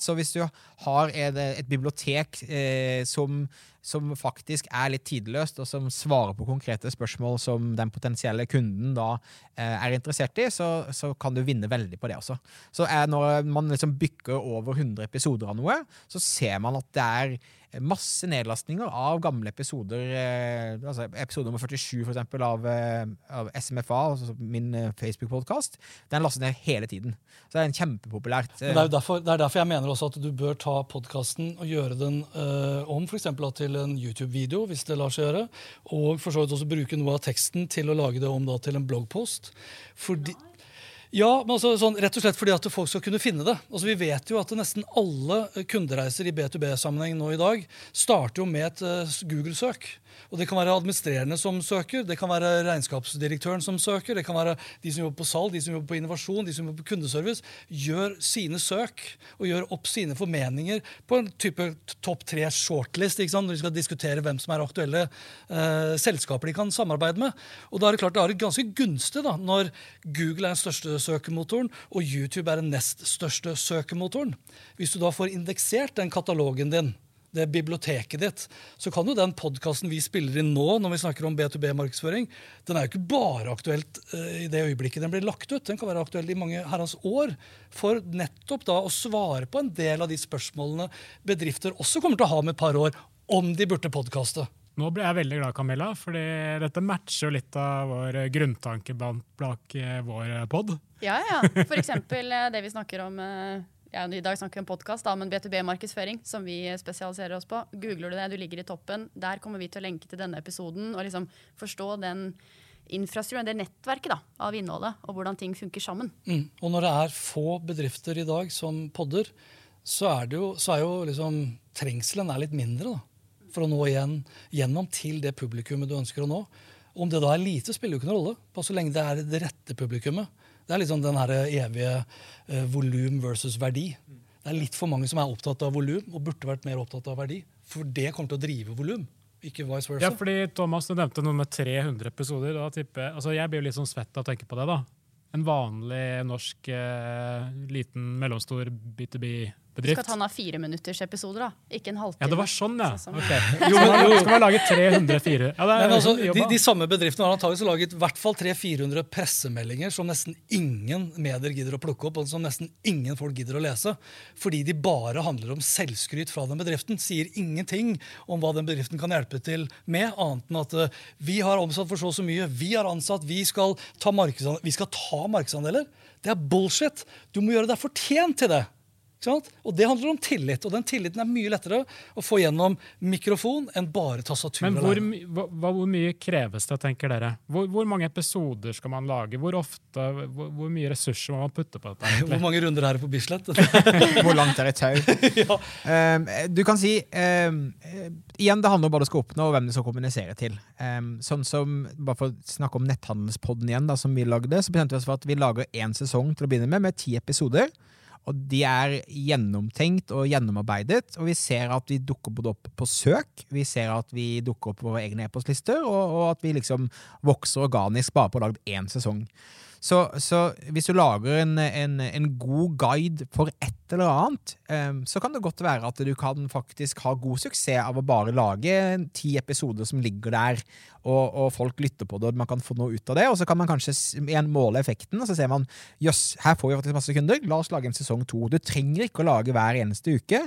Så hvis du har et, et bibliotek eh, som som faktisk er litt tidløst, og som svarer på konkrete spørsmål som den potensielle kunden da eh, er interessert i, så, så, kan du vinne veldig på det også. Så når man liksom bykker over 100 episoder av noe, så ser man at det er masse nedlastninger av gamle episoder. Eh, altså Episode nummer 47 for eksempel, av, eh, av SMFA, altså min eh, Facebook-podkast, den lastes ned hele tiden. Så det er en kjempepopulært det er, derfor, det er derfor jeg mener også at du bør ta podkasten og gjøre den uh, om for til en YouTube-video, hvis det lar seg gjøre. Og for så vidt også bruke noe av teksten til å lage det om da, til en bloggpost. Fordi... Ja, men altså, sånn, rett og slett fordi at folk skal kunne finne det. Altså, vi vet jo at nesten alle kundereiser i B2B-sammenheng nå i dag starter jo med et uh, Google-søk. Og Det kan være administrerende som søker, det kan være regnskapsdirektøren som søker, det kan være de som jobber på salg, de som jobber på innovasjon, de som jobber på kundeservice. Gjør sine søk og gjør opp sine formeninger på en type topp tre shortlist ikke sant? når de skal diskutere hvem som er aktuelle eh, selskaper de kan samarbeide med. Og Da er det klart det er ganske gunstig da, når Google er den største søkemotoren og YouTube er den nest største søkemotoren. Hvis du da får indeksert den katalogen din det biblioteket ditt, så kan jo den podkasten vi spiller inn nå, når vi snakker om B2B-markedsføring, den er jo ikke bare aktuelt uh, i det øyeblikket den blir lagt ut. Den kan være aktuell i mange herrens år. For nettopp da å svare på en del av de spørsmålene bedrifter også kommer til å ha om et par år, om de burde podkaste. Nå ble jeg veldig glad, Camilla, fordi dette matcher jo litt av vår grunntanke bak eh, vår pod. Ja, ja. For eksempel eh, det vi snakker om ja, I dag snakker vi om podkast, men B2B-markedsføring, som vi spesialiserer oss på. Googler du det, du ligger i toppen. Der kommer vi til å lenke til denne episoden og liksom forstå den infrastrukturen, det nettverket da, av innholdet, og hvordan ting funker sammen. Mm. Og når det er få bedrifter i dag som podder, så er, jo, så er jo liksom trengselen er litt mindre. da, For å nå igjen gjennom til det publikummet du ønsker å nå. Om det da er lite, spiller jo ikke noen rolle. bare så lenge det er det rette publikummet. Det er liksom den her evige uh, volum versus verdi. Det er litt for mange som er opptatt av volum og burde vært mer opptatt av verdi. For det kommer til å drive volum. Ikke vice versa. Ja, fordi Thomas, Du nevnte noe med 300 episoder. Da tipper, altså jeg blir jo litt sånn svett av å tenke på det. da. En vanlig norsk eh, liten, mellomstor B2B bedrift. Skal han ha fireminuttersepisoder, minutters da? Ikke en halvtime? Ja, det var sånn, ja. Sånn okay. Jo, men, jo, skal man lage 304 ja, men altså, de, de, samme bedriftene har antakeligvis laget i hvert fall 300-400 pressemeldinger som nesten ingen medier gidder å plukke opp, og som nesten ingen folk gidder å lese. Fordi de bare handler om selvskryt fra den bedriften. Sier ingenting om hva den bedriften kan hjelpe til med, annet enn at uh, vi har omsatt for så og så mye, vi har ansatt, vi skal ta markedsandeler. Vi skal ta markedsandeler. Det er bullshit. Du må gjøre deg fortjent til det. Og det handler om tillit, og den tilliten er mye lettere å få gjennom mikrofon enn bare tastatur. Men hvor, hva, hvor mye kreves det, tenker dere? Hvor, hvor, mange episoder skal man lage? Hvor ofte, hvor, hvor, mye ressurser må man putte på dette? Egentlig? Hvor mange runder er det på Bislett? hvor langt er et tau? ja. um, du kan si um, Igjen, det handler om hva du skal oppnå, og hvem du skal kommunisere til. Um, sånn som, bare for å snakke om netthandelspodden igjen, da, som vi lagde, så bestemte vi oss for at vi lager én sesong til å begynne med, med ti episoder. Og de er gjennomtenkt og gjennomarbeidet, og vi ser at vi dukker både opp på søk, vi ser at vi dukker opp på våre egne e-postlister, og, og, at vi liksom vokser organisk bare på å ha lagd én sesong. Så, så, hvis du lager en, en, en, god guide for et eller annet, um, så kan det godt være at du kan faktisk ha god suksess av å bare lage ti episoder som ligger der, og, og, folk lytter på det, og man kan få noe ut av det. Og så kan man kanskje igjen måle effekten, og så ser man jøss, her får vi faktisk masse kunder, la oss lage en sesong to. Du trenger ikke å lage hver eneste uke.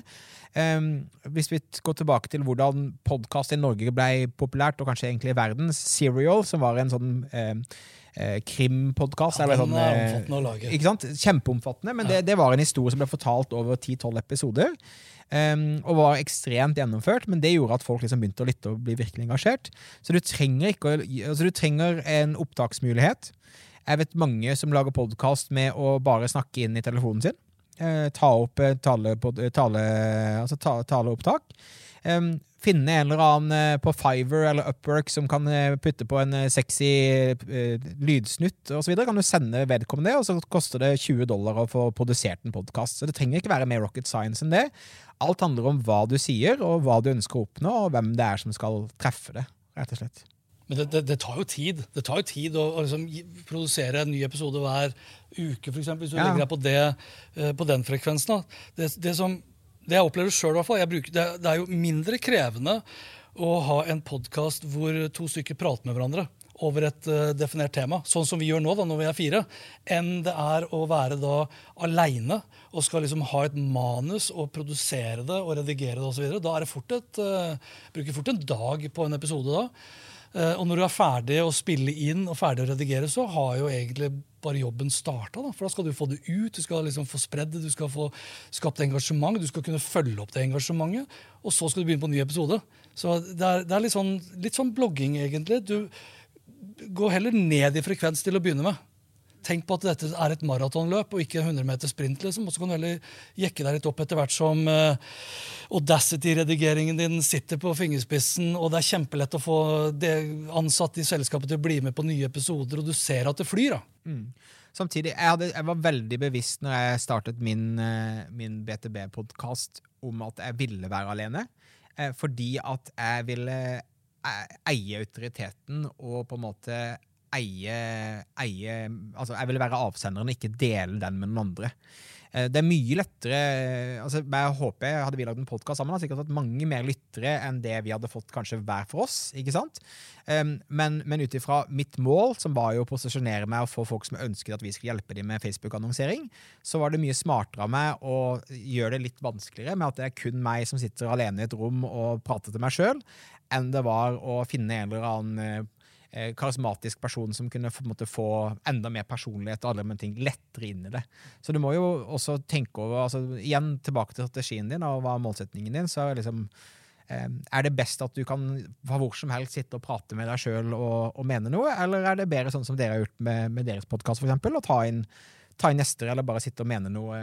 Um, hvis vi går tilbake til hvordan podkast i Norge ble populært, og kanskje egentlig i verden, Serial, som var en sånn um, eh, krimpodkast. Ja, sånn, eh. Kjempeomfattende, men det, det, var en historie som ble fortalt over 10-12 episoder. Um, og var ekstremt gjennomført, men det gjorde at folk liksom begynte å lytte og bli virkelig engasjert. Så du trenger, ikke, altså du trenger en opptaksmulighet. Jeg vet mange som lager podkast med å bare snakke inn i telefonen sin. Uh, ta opp uh, tale, tale, altså ta, taleopptak. Um, finne en eller annen eh, på Fiver eller Upwork som kan eh, putte på en eh, sexy lydsnutt osv., kan du sende vedkommende det, og så koster det 20 dollar å få produsert en podkast. Så det trenger ikke være mer rocket science enn det. Alt handler om hva du sier, og hva du ønsker å oppnå, og hvem det er som skal treffe det, rett og slett. Men det, det, det, tar jo tid Det tar jo tid å, å liksom produsere en ny episode hver uke, f.eks. Hvis du ja. legger deg på, det, på den frekvensen. Det, det, som det jeg opplever sjøl, det, det, er jo mindre krevende å ha en podkast hvor to stykker prater med hverandre over et uh, definert tema, sånn som vi gjør nå da, når vi er fire, enn det er å være da aleine og skal liksom ha et manus og produsere det og redigere det osv. Da er det fort et, uh, bruker fort en dag på en episode da. Uh, og når du er ferdig å spille inn og ferdig å redigere, så har jo egentlig bare jobben starta. Da. For da skal du få det ut, du skal liksom få spredd det, du skal få skapt engasjement, du skal kunne følge opp det engasjementet. Og så skal du begynne på en ny episode. Så det er, det er litt, sånn, litt, sånn, blogging, egentlig. Du går heller ned i frekvens til å begynne med. Tenk på at dette er et maratonløp og ikke 100 meter sprint. liksom, og Så kan du heller jekke deg litt opp etter hvert som uh, Audacity-redigeringen din sitter på fingerspissen, og det er kjempelett å få ansatte i selskapet til å bli med på nye episoder, og du ser at det flyr. da. Mm. Samtidig, jeg, hadde, jeg, var veldig bevisst når jeg startet min, uh, min BTB-podkast om at jeg ville være alene. Uh, fordi at jeg ville eie autoriteten og på en måte eie, eie altså Jeg ville være avsenderen, og ikke dele den med noen andre. Eh, det er mye lettere altså Jeg håper hadde vi lagd en podkast sammen, hadde sikkert hatt mange mer lyttere enn det vi hadde fått kanskje hver for oss. ikke sant? Men, men ut ifra mitt mål, som var jo å posisjonere meg og få folk som ønsket at vi skulle hjelpe dem med Facebook-annonsering, så var det mye smartere av meg å gjøre det litt vanskeligere med at det er kun meg som sitter alene i et rom og prater til meg sjøl, enn det var å finne en eller annen eh, karismatisk person som kunne måte, få enda mer personlighet og alle de ting lettere inn i det. Så du må jo også tenke over altså, Igjen tilbake til strategien din og hva er målsetningen din. så er liksom eh, er det best at du kan hvor som helst sitte og prate med deg sjøl og, og, mene noe, eller er det bedre sånn som dere har gjort med, med deres podkast, f.eks., å ta inn, ta inn gjester eller bare sitte og mene noe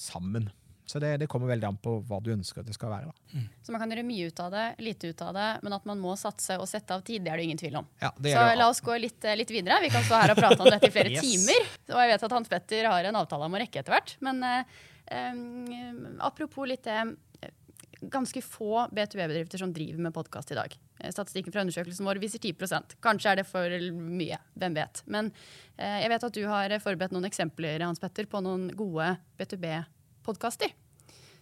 sammen? Så det, det, kommer veldig an på hva du ønsker at det skal være. Mm. Så man kan gjøre mye ut av det, lite ut av det, men at man må satse og sette av tid, det er det ingen tvil om. Ja, så la oss gå litt, eh, litt, videre. Vi kan stå her og prate om dette i flere yes. timer. Og jeg vet at Hans Petter har en avtale om å rekke etter hvert. Men eh, apropos litt det ganske få B2B-bedrifter som driver med podkast i dag. Statistikken fra undersøkelsen vår viser 10 Kanskje er det for mye. Hvem vet. Men eh, jeg vet at du har forberedt noen eksempler Hans Petter, på noen gode B2B-bedrifter podkaster.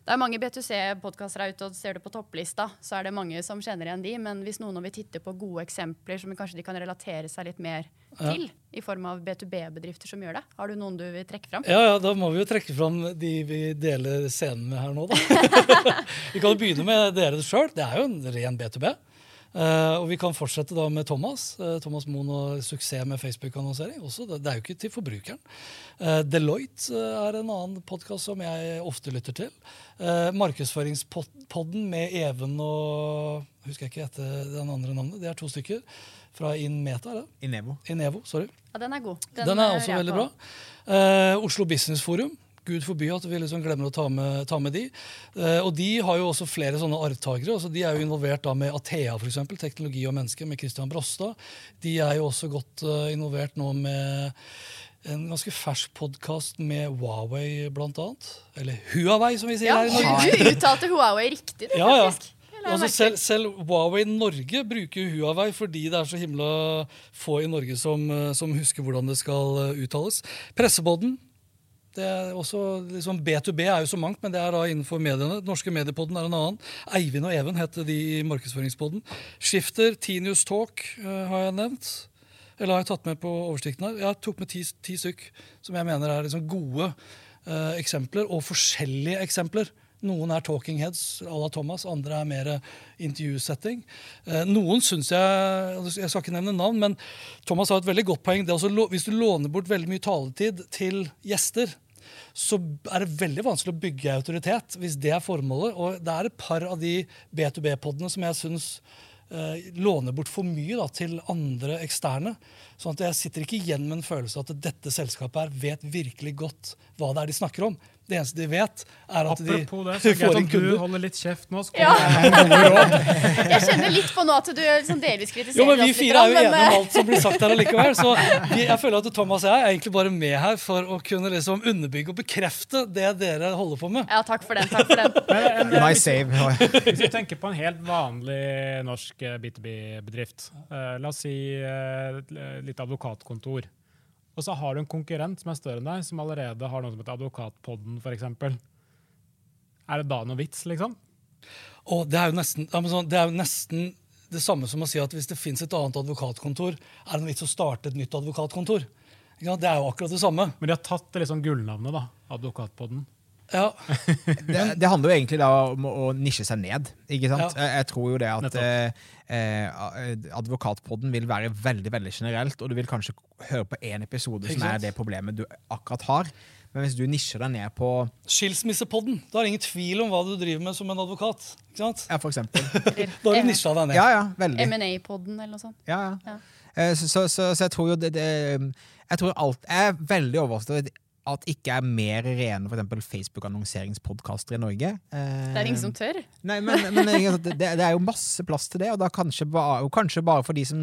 Det er mange B2C-podkaster her ute, og ser du på topplista, så er det mange som kjenner igjen de. Men hvis noen vil titte på gode eksempler som kanskje de kan relatere seg litt mer til, ja. i form av B2B-bedrifter som gjør det, har du noen du vil trekke fram? Ja, ja, da må vi jo trekke fram de vi deler scenen med her nå, da. vi kan jo begynne med dere sjøl. Det er jo en ren B2B. Uh, og vi kan fortsette da med Thomas. Uh, Thomas Moen og suksess med Facebook-annonsering. Det, det, er jo ikke til forbrukeren. Uh, Deloitte er en annen podkast som jeg ofte lytter til. Markedsføringspodden med Even og husker jeg ikke etter den andre navnet. Det er to stykker. Fra Inmeta. er det? Inevo. Inevo, sorry. Ja, Den er god. Den, den er også veldig bra. Oslo Business Forum Gud forby at vi liksom glemmer å ta med, ta med de. Eh, og de har jo også flere sånne arvtakere. Altså de er jo involvert da med Athea, f.eks., teknologi og mennesker, med Christian Brostad. De er jo også godt uh, involvert nå med en ganske fersk podkast med Huawei, blant annet. Eller Huawei, som vi sier ja, her i Norge. Du uttalte Huawei riktig, du, ja, faktisk. Ja. Altså selv, selv, Huawei Norge bruker Huawei fordi det er så himla få i Norge som, eh, som husker hvordan det skal uttales. Pressebodden det er også, liksom B2B er jo så mangt, men det er da innenfor mediene. Norske Mediepodden er en annen. Eivind og Even heter de i markedsføringspodden. Skifter, Tinius Talk uh, har jeg nevnt. Eller har jeg tatt med på oversikten her? Jeg tok med ti, ti stykk som jeg mener er liksom gode uh, eksempler, og forskjellige eksempler. Noen er talking heads à la Thomas, andre er mer intervjusetting. Eh, noen syns jeg altså, Jeg skal ikke nevne navn, men Thomas har et veldig godt poeng. Det er Også, hvis du låner bort veldig mye taletid til gjester, så er det veldig vanskelig å bygge autoritet hvis det er formålet. Og det er et par av de B2B-podene som jeg syns eh, låner bort for mye da, til andre eksterne. Sånn at jeg sitter ikke igjen med en følelse av at dette selskapet her vet virkelig godt hva det er de snakker om. Det eneste de vet, er at Apropos de det, så får en Du holder litt kjeft nå. Ja. jeg kjenner litt på nå at du liksom delvis kritiserer jo, men Vi fire er jo enige om alt som blir sagt her allikevel. Så vi, jeg føler at Thomas og jeg er egentlig bare med her for å kunne liksom underbygge og bekrefte det dere holder på med. Ja, takk for den. takk for den. Men, My save. Hvis vi tenker på en helt vanlig norsk B2B-bedrift, uh, la oss si uh, litt advokatkontor. Og så har du en konkurrent som er større enn deg, som allerede har noe som heter Advokatpodden f.eks. Er det da noe vits, liksom? Og det er jo nesten, det er jo nesten det samme som å si at hvis det fins et annet advokatkontor, er det noe vits å starte et nytt advokatkontor? Ja. Det er jo akkurat det samme. Men de har tatt det liksom gullnavnet, da. Advokatpodden. Ja, Det, det handler jo egentlig da om å, nisje seg ned. ikke sant? Ja. Jeg, tror jo det at eh, eh, advokatpodden vil være veldig veldig generelt, og du vil kanskje høre på én episode som er det problemet du akkurat har. Men hvis du nisjer deg ned på Skilsmissepodden. Da er det ingen tvil om hva du driver med som en advokat. Ikke sant? ja, for eksempel. Da har du nisja deg ned. Ja, ja, veldig. M&A-podden eller noe sånt. Ja, Ja. ja. Eh, Så, så, så, så jeg tror jo det, det Jeg tror alt Jeg er veldig overrasket over at ikke er mer rene for Facebook-annonseringspodkaster i Norge. Eh, Det er ingen som tør. Nei, men, men det, det er jo masse plass til det, og da kanskje bare, kanskje bare for de som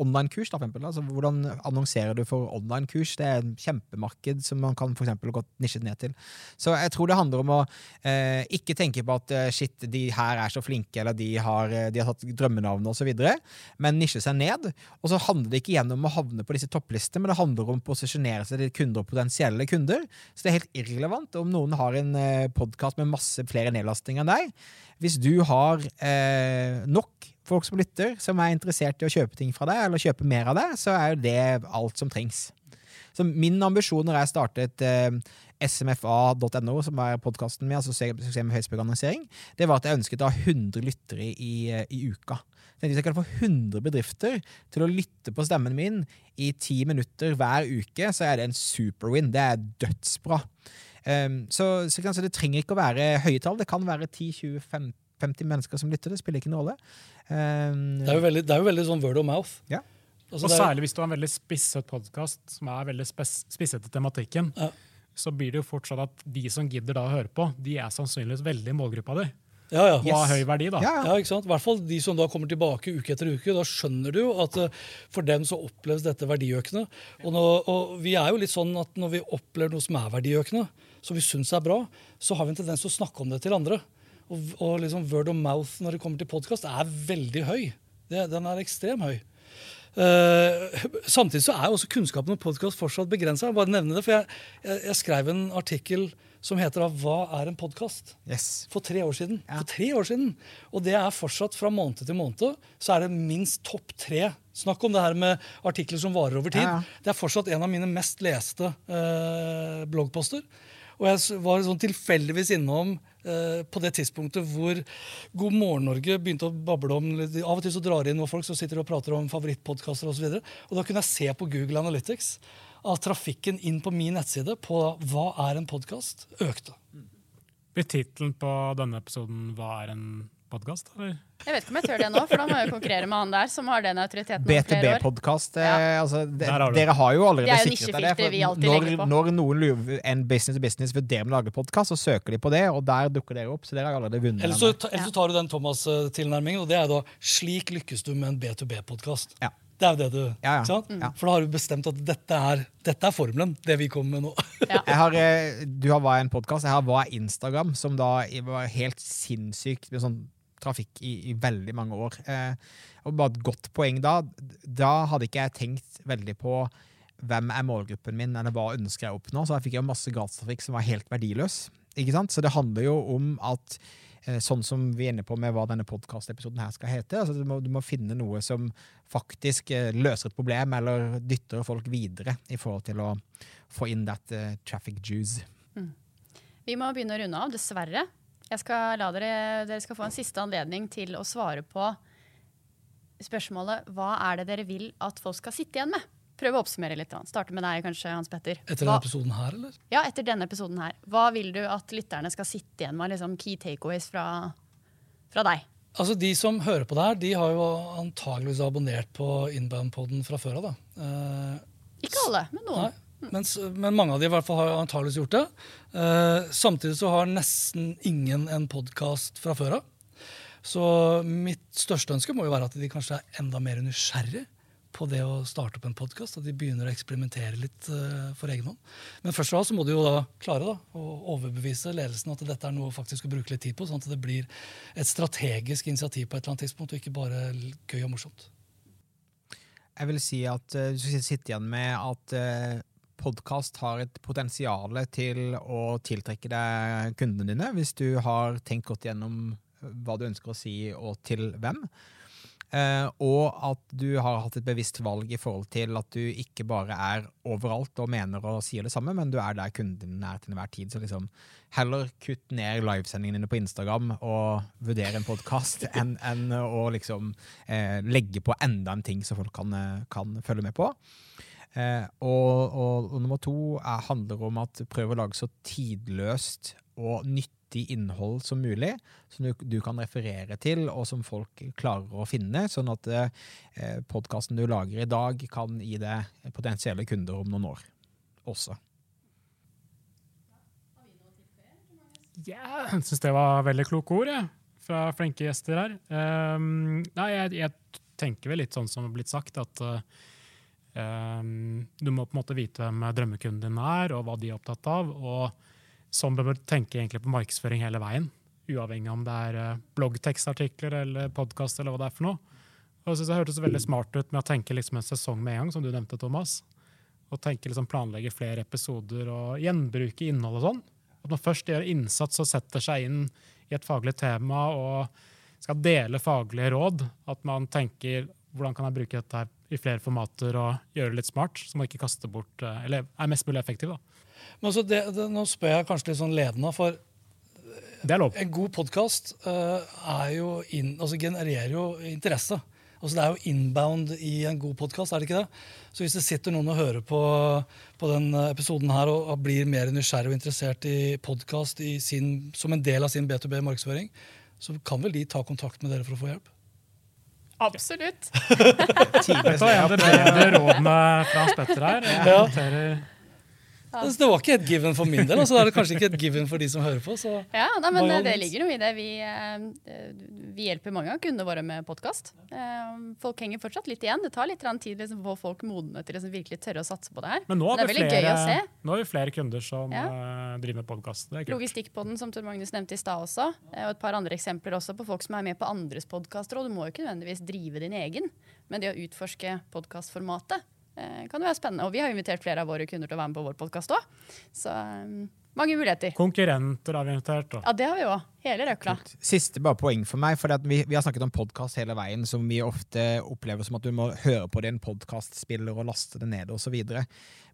Online-kurs, da, for eksempel. Altså, hvordan annonserer du for online-kurs? Det er en kjempemarked som man kan for eksempel godt nisjet ned til. Så jeg tror det handler om å eh, ikke tenke på at eh, shit, de her er så flinke, eller de har, eh, de har tatt drømmenavn osv., men nisje seg ned. Og så handler det ikke igjen om å havne på disse topplistene, men det handler om å posisjonere seg til kunder og potensielle kunder. Så det er helt irrelevant om noen har en eh, podkast med masse flere nedlastinger enn deg. Hvis du har eh, nok folk som lytter, som er interessert i å kjøpe ting fra deg, eller kjøpe mer av deg, så er jo det alt som trengs. Så min ambisjon når jeg startet eh, smfa.no, som er podkasten min, altså suksess med Facebook-annonsering, det var at jeg ønsket å ha 100 lyttere i, eh, i uka. Så Hvis jeg kan få 100 bedrifter til å lytte på stemmen min i ti minutter hver uke, så er det en superwin. Det er dødsbra. Um, så, så, kan- så det trenger ikke å være høye tall. Det kan være 10-20-50 mennesker som lytter. Det spiller ikke noen rolle. Um, Det er jo veldig, det er jo veldig sånn word of mouth. Ja. Altså, Og særlig hvis du har en veldig spisset podkast som er veldig spisset i tematikken, Ja. så blir det jo fortsatt at de som gidder da å høre på, de er sannsynligvis veldig målgruppa di. Ja, ja. Og har høy verdi, da. ja, ja. Ja, ikke sant? I hvert fall de som da kommer tilbake uke etter uke. Da skjønner du jo at eh, for dem så oppleves dette verdiøkende. Og, nå, og vi er jo litt sånn at når vi opplever noe som er verdiøkende, som vi syns er bra, så har vi en tendens til å snakke om det til andre. Og, og liksom word of mouth når det kommer til podkast, er veldig høy. Det, den er ekstremt høy. Eh, samtidig så er jo også kunnskapen om podkast fortsatt begrensa. Jeg, bare nevne det, for jeg, jeg, jeg skrev en artikkel som heter da 'Hva er en podkast?' Yes. for tre år siden. Ja. For tre år siden. Og det er fortsatt fra måned til måned. Så er det minst topp tre. Snakk om det her med artikler som varer over tid. Ja. Det er fortsatt en av mine mest leste eh, bloggposter. Og jeg var sånn tilfeldigvis innom på det tidspunktet hvor God morgen Norge begynte å bable om Av og til så drar inn noen folk som sitter og prater om favorittpodkaster osv. Og, så og da kunne jeg se på Google Analytics at trafikken inn på min nettside på hva er en podkast, økte. Blir tittelen på denne episoden 'Hva er en podkast'? eller? Jeg vet ikke om jeg tør det nå, for da må jeg jo konkurrere med han der, som har den autoriteten. B2B-podkast. Ja. Eh, altså, de, Der har du. dere har jo allerede Det er jo sikret deg det. når, på. når noen lurer en business to business vurderer med å lage podkast, så søker de på det, og der dukker dere opp. Så dere har allerede vunnet. Eller så, eller så tar du den Thomas-tilnærmingen, og det er da 'Slik lykkes du med en B2B-podkast'. Ja. Det er jo det du Ja, ja. Ja. For da har du bestemt at dette er, dette er formelen, det vi kommer med nå. Ja. Jeg har, eh, du har Hva er en podkast? Jeg har Hva er Instagram? Som da var helt sinnssykt med sånn trafikk i, i veldig mange år. Eh, og bare et godt poeng da. Da hadde ikke jeg tenkt veldig på hvem er målgruppen min, eller hva ønsker jeg å oppnå. Så jeg fikk jo masse gratistrafikk som var helt verdiløs. Ikke sant? Så det handler jo om at eh, Sånn som vi er inne på med hva denne podkastepisoden her skal hete. altså du, må, du må finne noe som faktisk eh, løser et problem, eller dytter folk videre i forhold til å få inn that uh, traffic juice. Vi må begynne å runde av, dessverre. Jeg skal la dere, dere skal få en siste anledning til å svare på spørsmålet hva er det dere vil at folk skal sitte igjen med? Prøv å oppsummere litt. Starte med deg, kanskje, Hans Petter. Etter Hva, denne episoden her, eller? ja, etter denne episoden her. Hva vil du at lytterne skal sitte igjen med? liksom Key takeaways fra, fra deg. Altså, De som hører på det her, de har jo antageligvis abonnert på Inbound-poden fra før av. da. Eh, Ikke alle, men noen. Nei, mens, men mange av de i hvert fall har antakeligvis gjort det. Eh, samtidig så har nesten ingen en podkast fra før av. Så mitt største ønske må jo være at de kanskje er enda mer nysgjerrig på det å starte opp en podkast. At de begynner å eksperimentere litt eh, for egen hånd. Men først og fremst så må de jo da klare da, å overbevise ledelsen at dette er noe faktisk å bruke litt tid på, sånn at det blir et strategisk initiativ på et eller annet tidspunkt, og ikke bare gøy og morsomt. Jeg vil si at uh, du skal sitte igjen med at uh, podkast har et potensial til å tiltrekke deg kundene dine, hvis du har tenkt godt gjennom hva du ønsker å si, og til hvem. Eh, og at du har hatt et bevisst valg i forhold til at du ikke bare er overalt og mener og sier det samme, men du er der kunden din er til enhver tid. Så liksom heller kutt ned livesendingene dine på Instagram og vurdere en podkast enn en å liksom eh, legge på enda en ting som folk kan, eh, kan følge med på. Eh, og, og, og, nummer to er, handler om at prøv å lage så tidløst og nyttig innhold som mulig, som du, du, kan referere til, og som folk klarer å finne, sånn at eh, podkasten du lager i dag, kan gi deg potensielle kunder om noen år også. Ja, jeg syns det var veldig kloke ord ja, fra flinke gjester her. Um, nei, jeg, jeg, tenker vel litt sånn som det har blitt sagt, at um, du må på en måte vite hvem drømmekunden din er, og hva de er opptatt av. og Sånn bør man tenke på markedsføring hele veien. Uavhengig om det er eh, bloggtekstartikler eller podkast eller hva det er for noe. Og jeg synes Det hørtes veldig smart ut med å tenke liksom en sesong med en gang, som du nevnte, Thomas. Og tenke liksom planlegge flere episoder og gjenbruke innhold og sånn. At man først gjør innsats og setter seg inn i et faglig tema og skal dele faglige råd. At man tenker hvordan kan jeg bruke dette her i flere formater og gjøre det litt smart, så man ikke kaster bort, eh, eller er mest mulig effektiv. da. Men altså det, det, Nå spør jeg kanskje litt sånn ledende, for en god podkast uh, altså genererer jo interesse. Altså Det er jo inbound i en god podkast, er det ikke det? Så hvis det sitter noen og hører på, på den episoden her og, og, blir mer nysgjerrig og interessert i podkast som en del av sin B2B-markedsføring, så kan vel de ta kontakt med dere for å få hjelp? Absolutt. Dette er det bedre rådene fra Hans Petter her. Jeg noterer ja. Det var ikke et given for min del, og så er det kanskje ikke et given for de som hører på. ja, nei, men det, det ligger noe i det. Vi, eh, vi, hjelper mange av kundene våre med podkast. Eh, folk henger fortsatt litt igjen. Det tar litt tid liksom, å få folk modne til å liksom, virkelig tørre å satse på det her. Men nå har, det er veldig flere, gøy å se. Nå har vi flere kunder som ja. Eh, driver med podkast. Logistikkpodden, som Tor Magnus nevnte i stad også. Og et par andre eksempler også på folk som er med på andres podkaster. Og du må jo ikke nødvendigvis drive din egen, men det å utforske podkastformatet Eh, kan det være spennende. Og vi har invitert flere av våre kunder til å være med på vår podkast òg. Så um, mange muligheter. Konkurrenter har vi invitert. Da. Ja, det har vi òg. Hele røkla. Siste bare poeng for meg. for vi, vi, har snakket om podkast hele veien, som vi ofte opplever som at du må høre på din podkastspiller og laste det ned osv.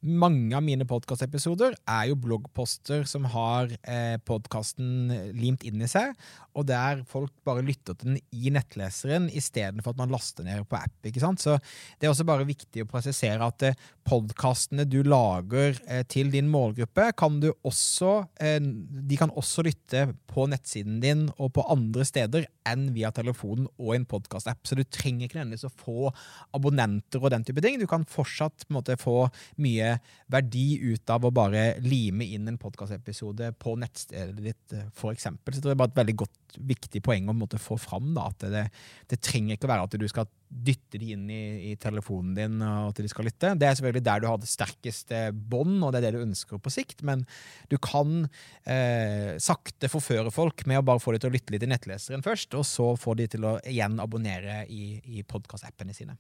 Mange av mine podkastepisoder er jo bloggposter som har eh, podkasten limt inn i seg, og der folk bare lytter til den i nettleseren istedenfor at man laster ned på app. ikke sant? Så Det er også bare viktig å presisere at eh, podkastene du lager eh, til din målgruppe, kan du også, eh, de kan også lytte på nettsiden din og på andre steder enn via telefonen og en podkast-app. Så du trenger ikke nødvendigvis å få abonnenter og den type ting. Du kan fortsatt måte, få mye verdi ut av å bare lime inn en podkastepisode på nettstedet ditt, eh, f.eks. Så det er bare et veldig godt, viktig poeng å måte, få fram. Da, at det, det, trenger ikke å være at du skal dytte de inn i, i, telefonen din og at de skal lytte. Det er selvfølgelig der du har det sterkeste bånd, og det er det du ønsker på sikt. Men du kan eh, sakte forføre folk med å bare få de til å lytte litt i nettleseren først, og så få de til å igjen abonnere i, i podkastappene sine.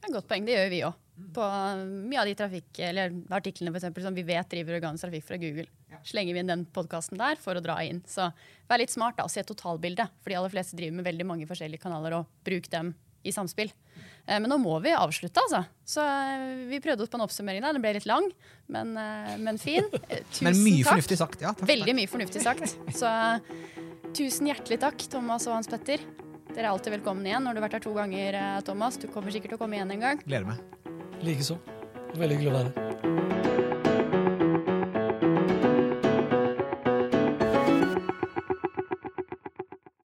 Det er et godt poeng. Det gjør vi òg. På mye av de trafikk, eller artiklene for eksempel, som vi vet driver organisk trafikk fra Google. Slenger vi inn den podkasten der for å dra inn. Så vær litt smart da, og se totalbildet. For de aller fleste driver med veldig mange forskjellige kanaler, og bruk dem i samspill. Eh, men nå må vi avslutte, altså. Så eh, vi prøvde oss på en oppsummering der. Den ble litt lang, men, eh, men fin. Tusen men mye takk. fornuftig sagt. Ja, takk, Veldig mye fornuftig sagt. Så tusen hjertelig takk, Thomas og Hans Petter. Dere er alltid velkommen igjen når du har vært her to ganger, Thomas. Du kommer sikkert til å komme igjen en gang. Gleder meg. Likeså. Veldig hyggelig å være her.